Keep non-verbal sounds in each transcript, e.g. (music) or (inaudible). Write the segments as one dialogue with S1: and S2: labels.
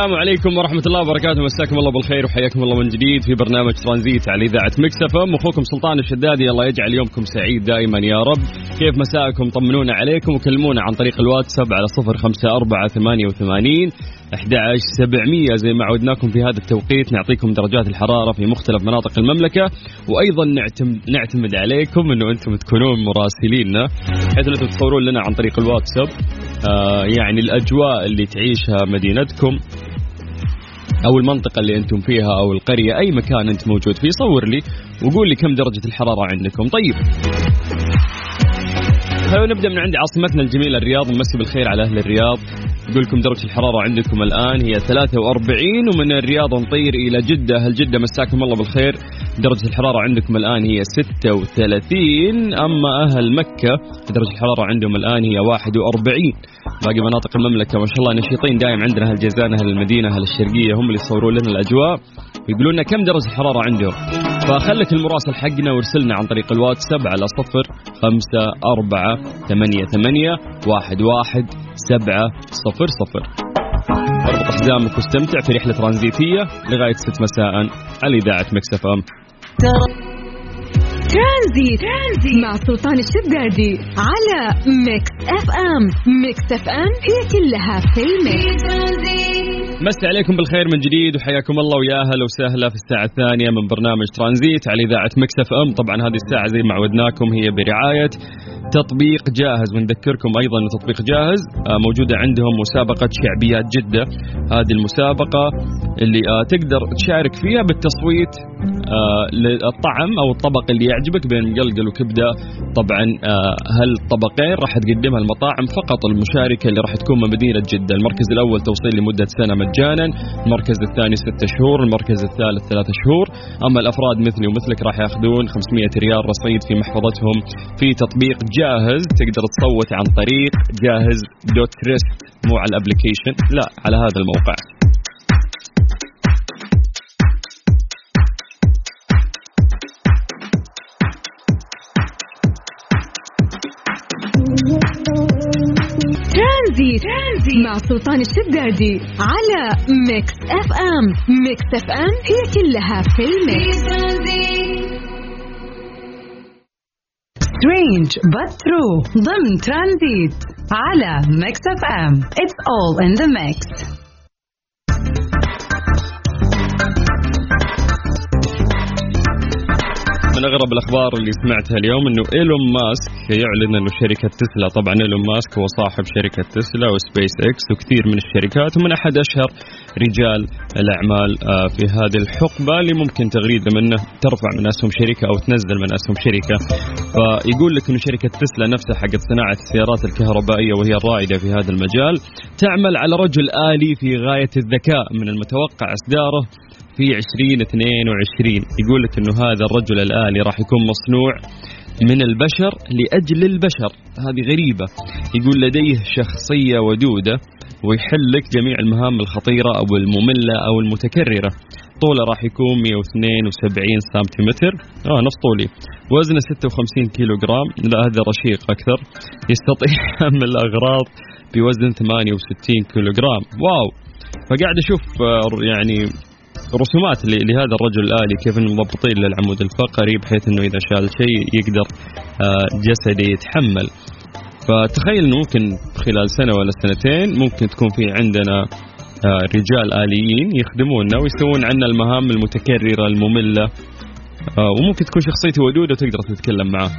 S1: السلام عليكم ورحمة الله وبركاته. مساكم الله بالخير وحياكم الله من جديد في برنامج ترانزيت على إذاعة Mix FM. أخوكم سلطان الشدادي الله يجعل يومكم سعيد دائما يا رب. كيف مساءكم؟ طمنونا عليكم وكلمونا عن طريق الواتساب على صفر خمسة أربعة ثمانية وثمانين أحد سبعمية. زي ما عودناكم في هذا التوقيت نعطيكم درجات الحرارة في مختلف مناطق المملكة. وأيضا نعتمد, نعتمد عليكم أنه أنتم تكونون مراسليننا بحيث أنكم تصورون لنا عن طريق الواتساب. آه يعني الأجواء اللي تعيشها مدينتكم. أو المنطقة اللي أنتم فيها أو القرية أي مكان أنت موجود فيه صور لي وقول لي كم درجة الحرارة عندكم. طيب. خلونا نبدأ من عند عاصمتنا الجميلة الرياض نمسي بالخير على أهل الرياض. يقول لكم درجة الحرارة عندكم الآن هي 43 ومن الرياض نطير إلى جدة. هل جدة مساكم الله بالخير. درجة الحرارة عندكم الآن هي 36 أما أهل مكة درجة الحرارة عندهم الآن هي 41 باقي مناطق المملكة ما شاء الله نشيطين دائم عندنا أهل جازان أهل المدينة أهل الشرقية هم اللي يصورون لنا الأجواء. ويقولون لنا كم درجة الحرارة عندهم؟ فخلك المراسل حقنا وارسلنا عن طريق الواتساب على صفر خمسة أربعة ثمانية ثمانية واحد واحد سبعة صفر صفر. أربط حزامك واستمتع في رحلة ترانزيتية لغاية ست مساء على إذاعة مكسف أم.
S2: ترانزيت. ترانزيت مع سلطان الشدادي على Mix FM. Mix FM هي كلها في
S3: ال mix.
S1: مسي عليكم بالخير من جديد وحياكم الله ويا أهلا وسهلا في الساعة الثانية من برنامج ترانزيت على إذاعة Mix FM. طبعا هذه الساعة زي ما عودناكم هي برعاية تطبيق جاهز. ونذكركم أيضا تطبيق جاهز آه، موجودة عندهم مسابقة شعبيات جدة. هذه المسابقة اللي آه، تقدر تشارك فيها بالتصويت آه، للطعم أو الطبق اللي يعجبك بين مقلقل وكبدة. طبعا هالطبقين راح تقدمها المطاعم فقط المشاركة اللي راح تكون من مدينة جدة. المركز الأول توصيل لمدة سنة مجانا. المركز الثاني ستة شهور المركز الثالث ثلاثة شهور. أما الأفراد مثلي ومثلك راح يأخذون 500 ريال رصيد في محفظتهم. في تطبيق جاهز تقدر تصوت عن طريق جاهز dot rest مو على ال application لا على هذا الموقع.
S2: مع سلطان الشدادي على Mix FM. Mix FM هي كلها في
S3: ال mix.
S4: Strange but true. ضمن ترانزيت على Mix FM. It's all in the mix.
S1: من أغرب الأخبار اللي سمعتها اليوم إنه إيلون ماسك يعلن إنه شركة تسلا طبعا إيلون ماسك هو صاحب شركة تسلا وسبيس إكس وكثير من الشركات ومن أحد أشهر رجال الأعمال آه، في هذه الحقبة اللي ممكن تغريدة منه ترفع من أسهم شركة أو تنزل من أسهم شركة. فيقول لك إنه شركة تسلا نفسها حقت صناعة السيارات الكهربائية وهي الرائدة في هذا المجال تعمل على رجل آلي في غاية الذكاء من المتوقع اصداره في 2022 يقول لك إنه هذا الرجل الآلي راح يكون مصنوع من البشر لأجل البشر. هذه غريبة. يقول لديه شخصية ودودة ويحل لك جميع المهام الخطيرة أو المملة أو المتكررة. طوله راح يكون 172 سنتيمتر. آه نفس طولي. وزنه 56 كيلو جرام لا هذا رشيق أكثر. يستطيع (laughs) حمل أغراض بوزن 68 كيلو جرام واو! فقاعد أشوف آه، يعني رسومات لهذا الرجل الآلي كيف انه مضبوطين للعمود الفقري بحيث إنه إذا شال شيء يقدر آه، جسده يتحمل. فتخيل إنه ممكن خلال سنة ولا سنتين ممكن تكون في عندنا آه، رجال آليين يخدمونا ويسوون عنا المهام المتكررة المملة آه، وممكن تكون شخصيتي ودودة وتقدر تتكلم معاه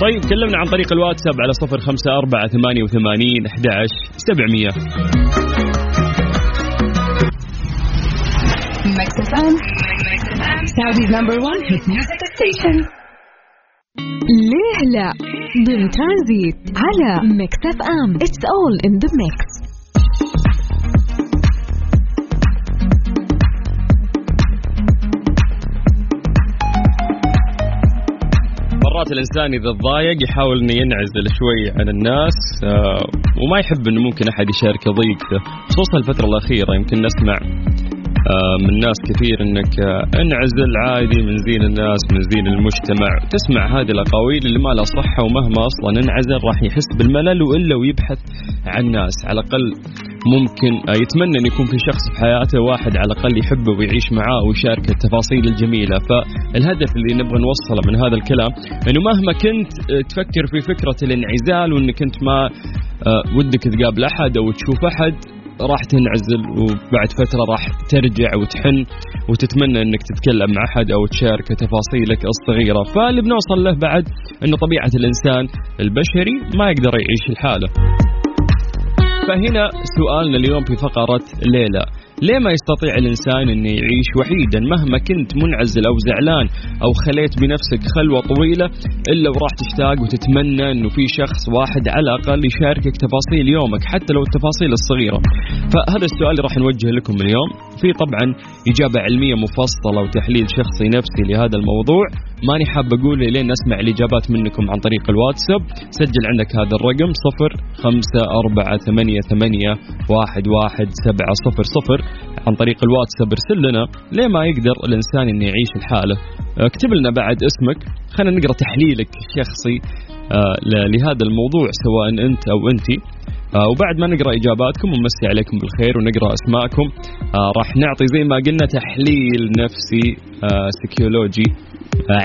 S1: طيب كلمنا عن طريق الواتساب على صفر خمسة أربعة ثمانية وثمانين أحد سبعمية.
S4: Mix FM. Saudi's number one hit music station.
S2: ليه لا ضمن ترانزيت على Mix FM it's all in the mix
S1: مرات الإنسان إذا تضايق يحاول إنه ينعزل شوي عن الناس آه، وما يحب إنه ممكن أحد يشارك ضيقته خصوصا الفترة الأخيرة يمكن نسمع من ناس كثير إنك آه، انعزل عادي من زين الناس من زين المجتمع. تسمع هذه الأقاويل اللي ما لها صحه ومهما أصلا انعزل راح يحس بالملل وإلا ويبحث عن ناس. على الأقل ممكن آه، يتمنى إن يكون في شخص في حياته واحد على الأقل يحبه ويعيش معاه ويشاركه التفاصيل الجميلة. فالهدف اللي نبغى نوصله من هذا الكلام إنه مهما كنت تفكر في فكرة الانعزال وإنك أنت ما ودك تقابل أحد أو تشوف أحد راح تنعزل وبعد فترة راح ترجع وتحن وتتمنى إنك تتكلم مع أحد أو تشارك تفاصيلك الصغيرة، فاللي بنوصل له بعد إنه طبيعة الإنسان البشري ما يقدر يعيش لحاله. فهنا سؤالنا اليوم في فقرة ليلى ليه ما يستطيع الإنسان أنه يعيش وحيدا مهما كنت منعزل أو زعلان أو خليت بنفسك خلوة طويلة إلا وراح تشتاق وتتمنى أنه في شخص واحد على الأقل يشاركك تفاصيل يومك حتى لو التفاصيل الصغيرة. فهذا السؤال اللي راح نوجه لكم اليوم. في طبعا إجابة علمية مفصلة وتحليل شخصي نفسي لهذا الموضوع. ماني حاب أقول لين نسمع الإجابات منكم عن طريق الواتساب. سجل عندك هذا الرقم صفر خمسة أربعة ثمانية ثمانية واحد واحد سبعة صفر صفر. عن طريق الواتساب ارسل لنا ليه ما يقدر الإنسان إنه يعيش لحاله اكتب لنا بعد اسمك. خلينا نقرأ تحليلك الشخصي آه، لهذا الموضوع سواء أنت أو أنت. آه، وبعد ما نقرأ إجاباتكم ونمسي عليكم بالخير ونقرأ أسماءكم. آه، راح نعطي زي ما قلنا تحليل نفسي سيكولوجي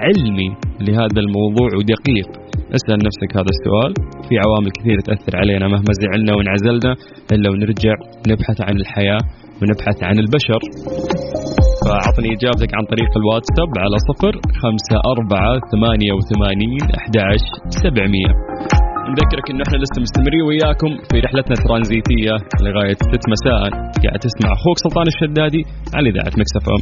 S1: علمي لهذا الموضوع ودقيق. اسأل نفسك هذا السؤال. في عوامل كثيرة تأثر علينا مهما زعلنا وانعزلنا إلا ونرجع نبحث عن الحياة. ونبحث عن البشر. فأعطني إجابتك عن طريق الواتساب على صفر خمسة أربعة ثمانية وثمانين أحداش سبعمية. نذكرك انه إحنا لسه مستمرين وياكم في رحلتنا الترانزيتية لغاية 6 مساء. قاعد تسمع أخوك سلطان الشدادي على إذاعة مكسف إم.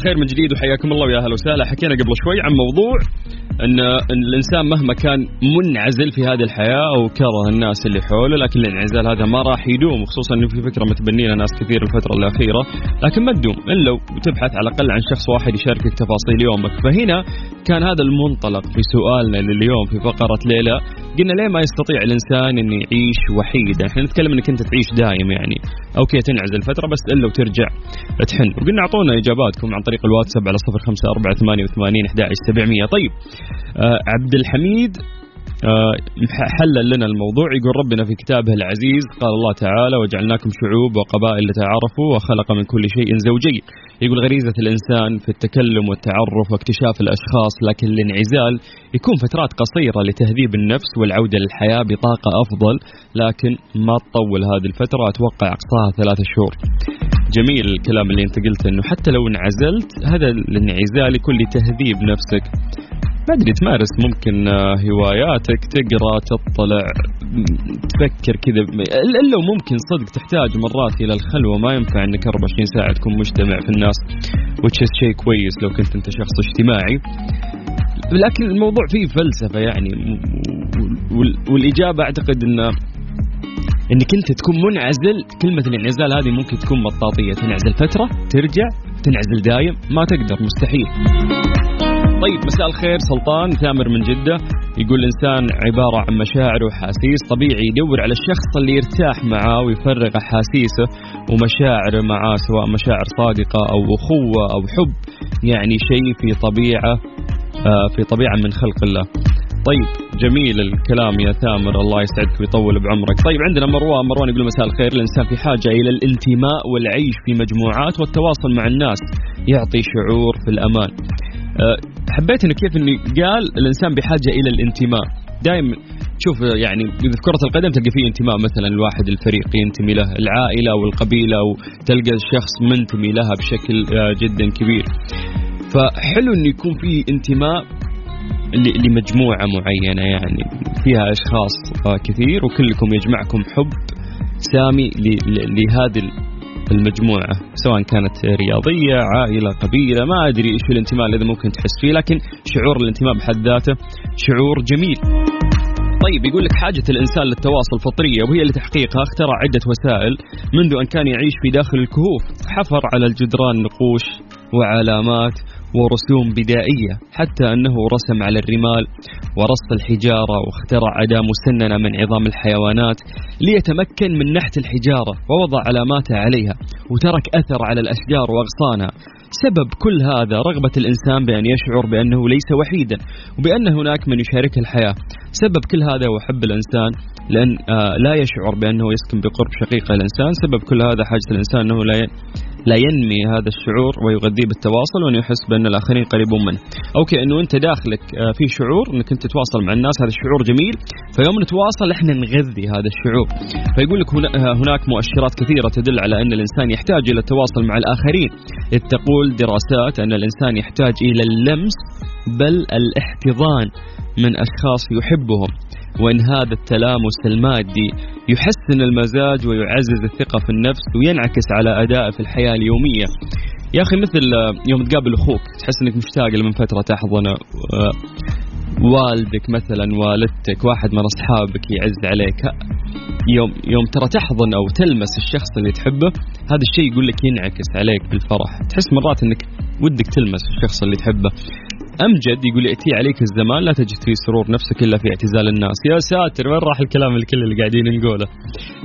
S1: بالخير من جديد وحياكم الله ويا أهلا وسهلا. حكينا قبل شوي عن موضوع إن الإنسان مهما كان منعزل في هذه الحياة أو كره الناس اللي حوله لكن الانعزال هذا ما راح يدوم خصوصا إنه في فكرة متبنينها ناس كثير الفترة الأخيرة لكن ما تدوم. الا تبحث على الأقل عن شخص واحد يشاركك تفاصيل يومك. فهنا كان هذا المنطلق في سؤالنا لليوم في فقرة ليلى. قلنا ليه ما يستطيع الإنسان انه يعيش وحيدا؟ إحنا نتكلم إنك أنت تعيش دايم يعني. أوكي تنعزل فترة بس الا وترجع تحن. وقلنا أعطونا إجاباتكم عن طريق الواتساب على 05488 11700 طيب عبد الحميد آه حلل لنا الموضوع يقول ربنا في كتابه العزيز قال الله تعالى وجعلناكم شعوب وقبائل لتعارفوا وخلق من كل شيء زوجين يقول غريزة الإنسان في التكلم والتعرف واكتشاف الأشخاص لكن الانعزال يكون فترات قصيرة لتهذيب النفس والعودة للحياة بطاقة أفضل لكن ما تطول هذه الفترة أتوقع أقصاها ثلاثة شهور. جميل الكلام اللي انت قلته إنه حتى لو انعزلت هذا الانعزال يكون لتهذيب نفسك. ما أدري تمارس ممكن آه، هواياتك تقرأ تطلع تفكر كذا. الا وممكن صدق تحتاج مرات إلى الخلوة ما ينفع إنك 24 ساعة تكون مجتمع في الناس is شيء كويس لو كنت أنت شخص اجتماعي. لكن الموضوع فيه فلسفة يعني والإجابة أعتقد إنه إنك أنت تكون منعزل. كلمة الانعزال هذه ممكن تكون مطاطيه تنعزل فترة ترجع تنعزل دايم. ما تقدر مستحيل. طيب مساء الخير. سلطان ثامر من جدة. يقول الإنسان عبارة عن مشاعر وأحاسيس طبيعي يدور على الشخص اللي يرتاح معاه ويفرغ أحاسيسه ومشاعره معاه سواء مشاعر صادقة أو أخوة أو حب. يعني شيء في طبيعة آه في طبيعة من خلق الله. طيب جميل الكلام يا ثامر الله يسعدك ويطول بعمرك. طيب عندنا مروان مروان يقول مساء الخير. الإنسان في حاجة إلى الانتماء والعيش في مجموعات والتواصل مع الناس يعطي شعور في الأمان. أه، حبيت انه كيف انه قال الإنسان بحاجه إلى الانتماء. دائما شوف يعني في كرة القدم تلقى فيه انتماء مثلا الواحد الفريق ينتمي له العائلة أو القبيلة أو تلقى الشخص منتمي لها بشكل آه، جدا كبير. فحلو إنه يكون في انتماء لمجموعة معينة يعني. فيها أشخاص كثير وكلكم يجمعكم حب سامي لهذه المجموعة سواء كانت رياضية عائلة قبيلة ما أدري إيش الانتماء الذي ممكن تحس فيه لكن شعور الانتماء بحد ذاته شعور جميل. طيب يقول لك حاجة الإنسان للتواصل فطرية وهي لتحقيقها اخترع عدة وسائل منذ أن كان يعيش في داخل الكهوف. حفر على الجدران نقوش وعلامات ورسوم بدائية حتى أنه رسم على الرمال ورص الحجارة واخترع أداة مسننة من عظام الحيوانات ليتمكن من نحت الحجارة ووضع علاماته عليها وترك أثر على الأشجار وأغصانها. سبب كل هذا رغبة الإنسان بأن يشعر بأنه ليس وحيدا وبأن هناك من يشاركه الحياة. سبب كل هذا هو حب الإنسان لأن آه لا يشعر بأنه يسكن بقرب شقيقه الإنسان. سبب كل هذا حاجة الإنسان أنه لا لا ينمي هذا الشعور ويغذيه بالتواصل وأنه يحس بأن الآخرين قريبون منه. أوكي أنه أنت داخلك آه في شعور أنك أنت تتواصل مع الناس هذا الشعور جميل. فيوم نتواصل إحنا نغذي هذا الشعور. فيقول لك آه، هناك مؤشرات كثيرة تدل على أن الإنسان يحتاج إلى التواصل مع الآخرين. إذ تقول دراسات أن الإنسان يحتاج إلى اللمس بل الاحتضان من أشخاص يحبهم. وإن هذا التلامس المادي يحسن المزاج ويعزز الثقة في النفس وينعكس على أدائه في الحياة اليومية. يا أخي مثل يوم تقابل أخوك تحس أنك مشتاق من فترة تحضنه آه، والدك مثلا والدتك واحد من أصحابك يعز عليك. يوم يوم ترى تحضن أو تلمس الشخص اللي تحبه هذا الشيء يقول لك ينعكس عليك بالفرح. تحس مرات أنك ودك تلمس الشخص اللي تحبه. أمجد يقول يأتي عليك الزمان لا تجد فيه سرور نفسك إلا في اعتزال الناس. يا ساتر وين راح الكلام الكل اللي قاعدين نقوله؟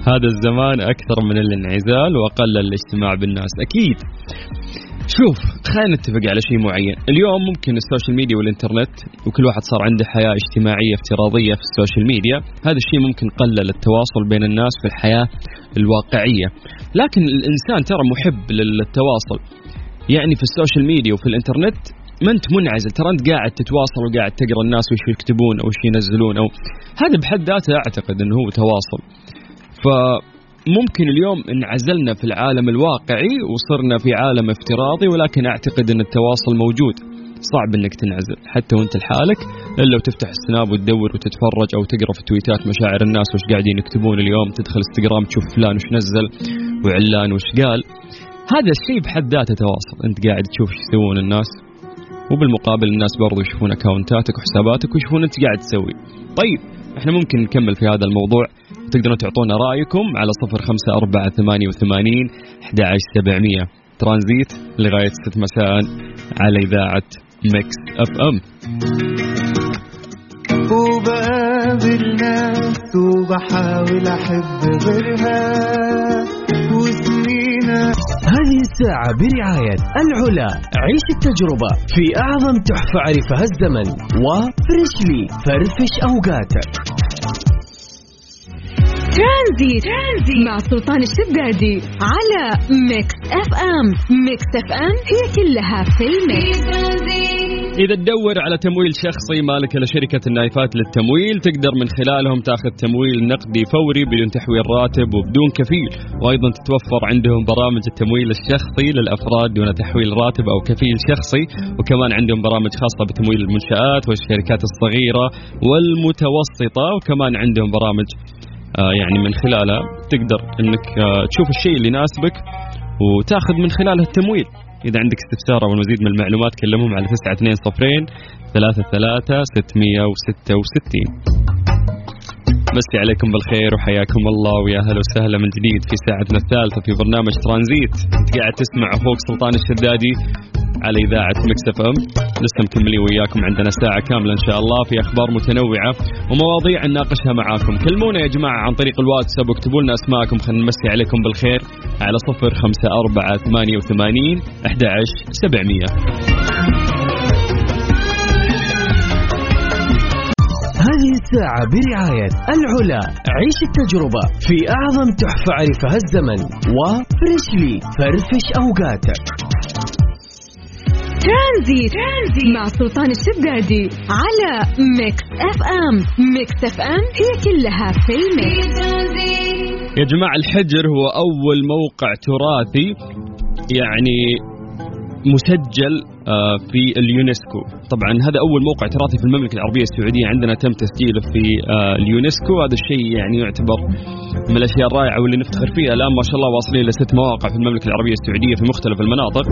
S1: هذا الزمان أكثر من الانعزال وأقل الاجتماع بالناس. أكيد. شوف خلينا نتفق على شيء معين. اليوم ممكن ال social media والإنترنت وكل واحد صار عنده حياة اجتماعية افتراضية في ال social media. هذا الشيء ممكن قلل التواصل بين الناس في الحياة الواقعية. لكن الإنسان ترى محب للتواصل. يعني في ال social media وفي الإنترنت ما أنت منعزل؟ ترى أنت قاعد تتواصل وقاعد تقرأ الناس وش يكتبون أو وش ينزلون أو هذا بحد ذاته أعتقد إنه هو تواصل. فممكن اليوم انعزلنا في العالم الواقعي وصرنا في عالم افتراضي ولكن أعتقد إن التواصل موجود. صعب إنك تنعزل حتى وأنت لحالك إلا وتفتح السناب وتدور وتتفرج أو تقرأ في تويتات مشاعر الناس وش قاعدين يكتبون اليوم تدخل إنستغرام تشوف فلان وش نزل وعلان وش قال. هذا الشيء بحد ذاته تواصل أنت قاعد تشوف إيش يسوون الناس. وبالمقابل الناس برضو يشوفون اكونتاتك وحساباتك ويشوفون انت قاعد تسوي. طيب إحنا ممكن نكمل في هذا الموضوع. تقدرون تعطونا رأيكم على صفر خمسة أربعة ثمانية وثمانين أحد سبعمية. ترانزيت لغاية ست مساء على إذاعة Mix FM.
S5: وبقابل ناس وبحاول أحب غيرها.
S6: هذه الساعة برعاية العلا. عيش التجربة في أعظم تحفة عرفها الزمن. وفريشلي فرفش أوقاتك.
S2: ترانزيت. ترانزيت مع سلطان الشدادي على Mix FM. Mix FM هي كلها في
S3: في
S2: ال mix.
S3: ترانزيت
S1: إذا تدور على تمويل شخصي مالك إلى شركة النايفات للتمويل تقدر من خلالهم تاخذ تمويل نقدي فوري بدون تحويل راتب وبدون كفيل. وأيضا تتوفر عندهم برامج التمويل الشخصي للأفراد دون تحويل راتب أو كفيل شخصي. وكمان عندهم برامج خاصة بتمويل المنشآت والشركات الصغيرة والمتوسطة. وكمان عندهم برامج آه، يعني من خلالها تقدر إنك آه، تشوف الشيء اللي يناسبك وتاخذ من خلالها التمويل. إذا عندك استفسار أو المزيد من المعلومات كلمهم على 920 33 666 مسي عليكم بالخير وحياكم الله ويا هلا وسهلا من جديد في ساعتنا الثالثة في برنامج ترانزيت. انت قاعد تسمع أخوك سلطان الشدادي على إذاعة Mix FM. لسه مكملين وياكم عندنا ساعة كاملة إن شاء الله في أخبار متنوعة ومواضيع نناقشها معاكم. كلمونا يا جماعة عن طريق الواتساب واكتبوا لنا أسماءكم. خلينا نمسي عليكم بالخير. على صفر خمسة أربعة ثمانية وثمانين أحد سبعمية.
S6: هذه الساعة برعاية العلا. عيش التجربة في أعظم تحفة عرفها الزمن. وفريشلي فرفش أوقاتك.
S2: ترانزيت. ترانزيت مع سلطان الشدادي على Mix FM. Mix FM هي كلها في
S3: ال
S2: mix.
S3: ترانزيت
S1: يا جماعة الحجر هو أول موقع تراثي يعني مسجل آه، في اليونسكو. طبعا هذا أول موقع تراثي في المملكة العربية السعودية. عندنا تم تسجيله في آه، اليونسكو. هذا الشيء يعني يعتبر من الأشياء الرائعة واللي نفتخر فيها. الآن ما شاء الله واصلين لست مواقع في المملكة العربية السعودية في مختلف المناطق.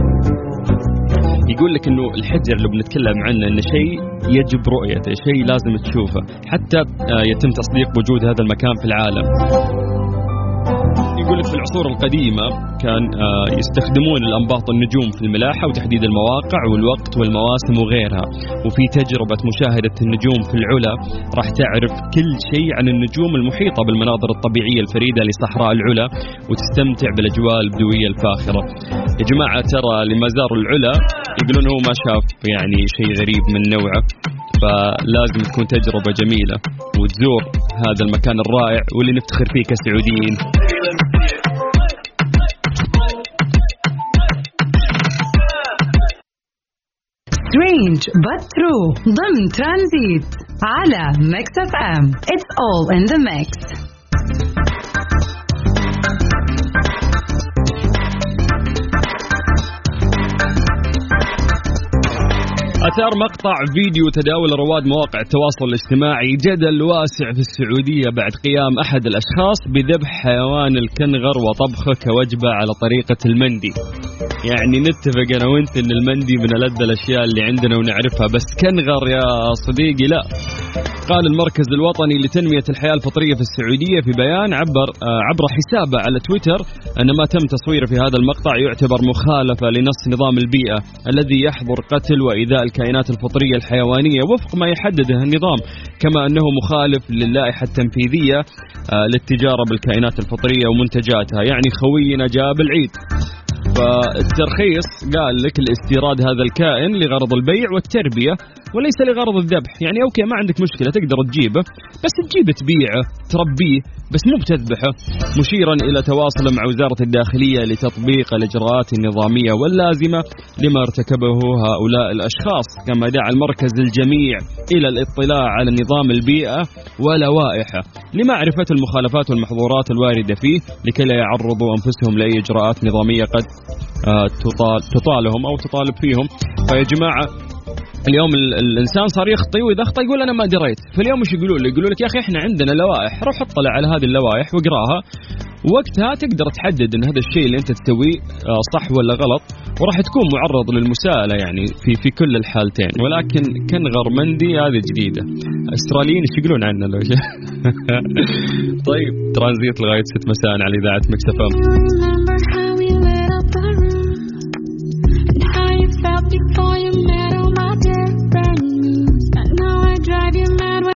S1: يقول لك إنه الحجر اللي بنتكلم عنه إنه شيء يجب رؤيته، شيء لازم تشوفه، حتى آه، يتم تصديق وجود هذا المكان في العالم. يقول لك في العصور القديمة كان آه، يستخدمون الأنباط النجوم في الملاحة وتحديد المواقع والوقت والمواسم وغيرها وفي تجربة مشاهدة النجوم في العلا راح تعرف كل شيء عن النجوم المحيطة بالمناظر الطبيعية الفريدة لصحراء العلا وتستمتع بالأجواء البدوية الفاخرة يا جماعة ترى لما زار العلا يقولون هو ما شاف يعني شيء غريب من نوعه فلازم تكون تجربة جميلة وتزور هذا المكان الرائع واللي نفتخر فيه كسعوديين.
S4: Strange but true. ضمن ترانزيت على Mix FM It's all in the mix.
S1: أثار مقطع فيديو تداول رواد مواقع التواصل الاجتماعي جدل واسع في السعودية بعد قيام أحد الأشخاص بذبح حيوان الكنغر وطبخه كوجبة على طريقة المندي. يعني نتفق أنا وأنت أن المندي من ألذ الأشياء اللي عندنا ونعرفها. بس كنغر يا صديقي لا. قال المركز الوطني لتنمية الحياة الفطرية في السعودية في بيان عبر آه، عبر حسابه على تويتر أن ما تم تصويره في هذا المقطع يعتبر مخالفة لنص نظام البيئة الذي يحظر قتل وإيذاء الكائنات الفطرية الحيوانية وفق ما يحدده النظام كما أنه مخالف للائحة التنفيذية آه، للتجارة بالكائنات الفطرية ومنتجاتها. يعني خوينا جاب العيد. فالترخيص قال لك لاستيراد هذا الكائن لغرض البيع والتربية وليس لغرض الذبح. يعني أوكي ما عندك مشكلة تقدر تجيبه بس تجيبه تبيعه تربيه بس مو بتذبحه. مشيرا إلى تواصل مع وزارة الداخلية لتطبيق الإجراءات النظامية واللازمة لما ارتكبه هؤلاء الأشخاص. كما دعا المركز الجميع إلى الاطلاع على نظام البيئة ولوائحه لمعرفة المخالفات والمحظورات الواردة فيه لكي لا يعرضوا أنفسهم لأي إجراءات نظامية قد تطال تطالهم أو تطالب فيهم. فيا جماعة اليوم ال- الإنسان صار يخطي وإذا اخطا يقول أنا ما دريت. فاليوم وش يقولوا لك يقولوا لك يا أخي إحنا عندنا لوائح روح اطلع على هذه اللوائح واقراها. وقتها تقدر تحدد إن هذا الشيء اللي أنت تسويه آه، صح ولا غلط وراح تكون معرض للمساءلة يعني في في كل الحالتين. ولكن كنغر مندي هذه جديدة. أستراليين إيش يقولون عنه لو (laughs) طيب ترانزيت لغاية 6 مساء على إذاعة مكسفه you for your man.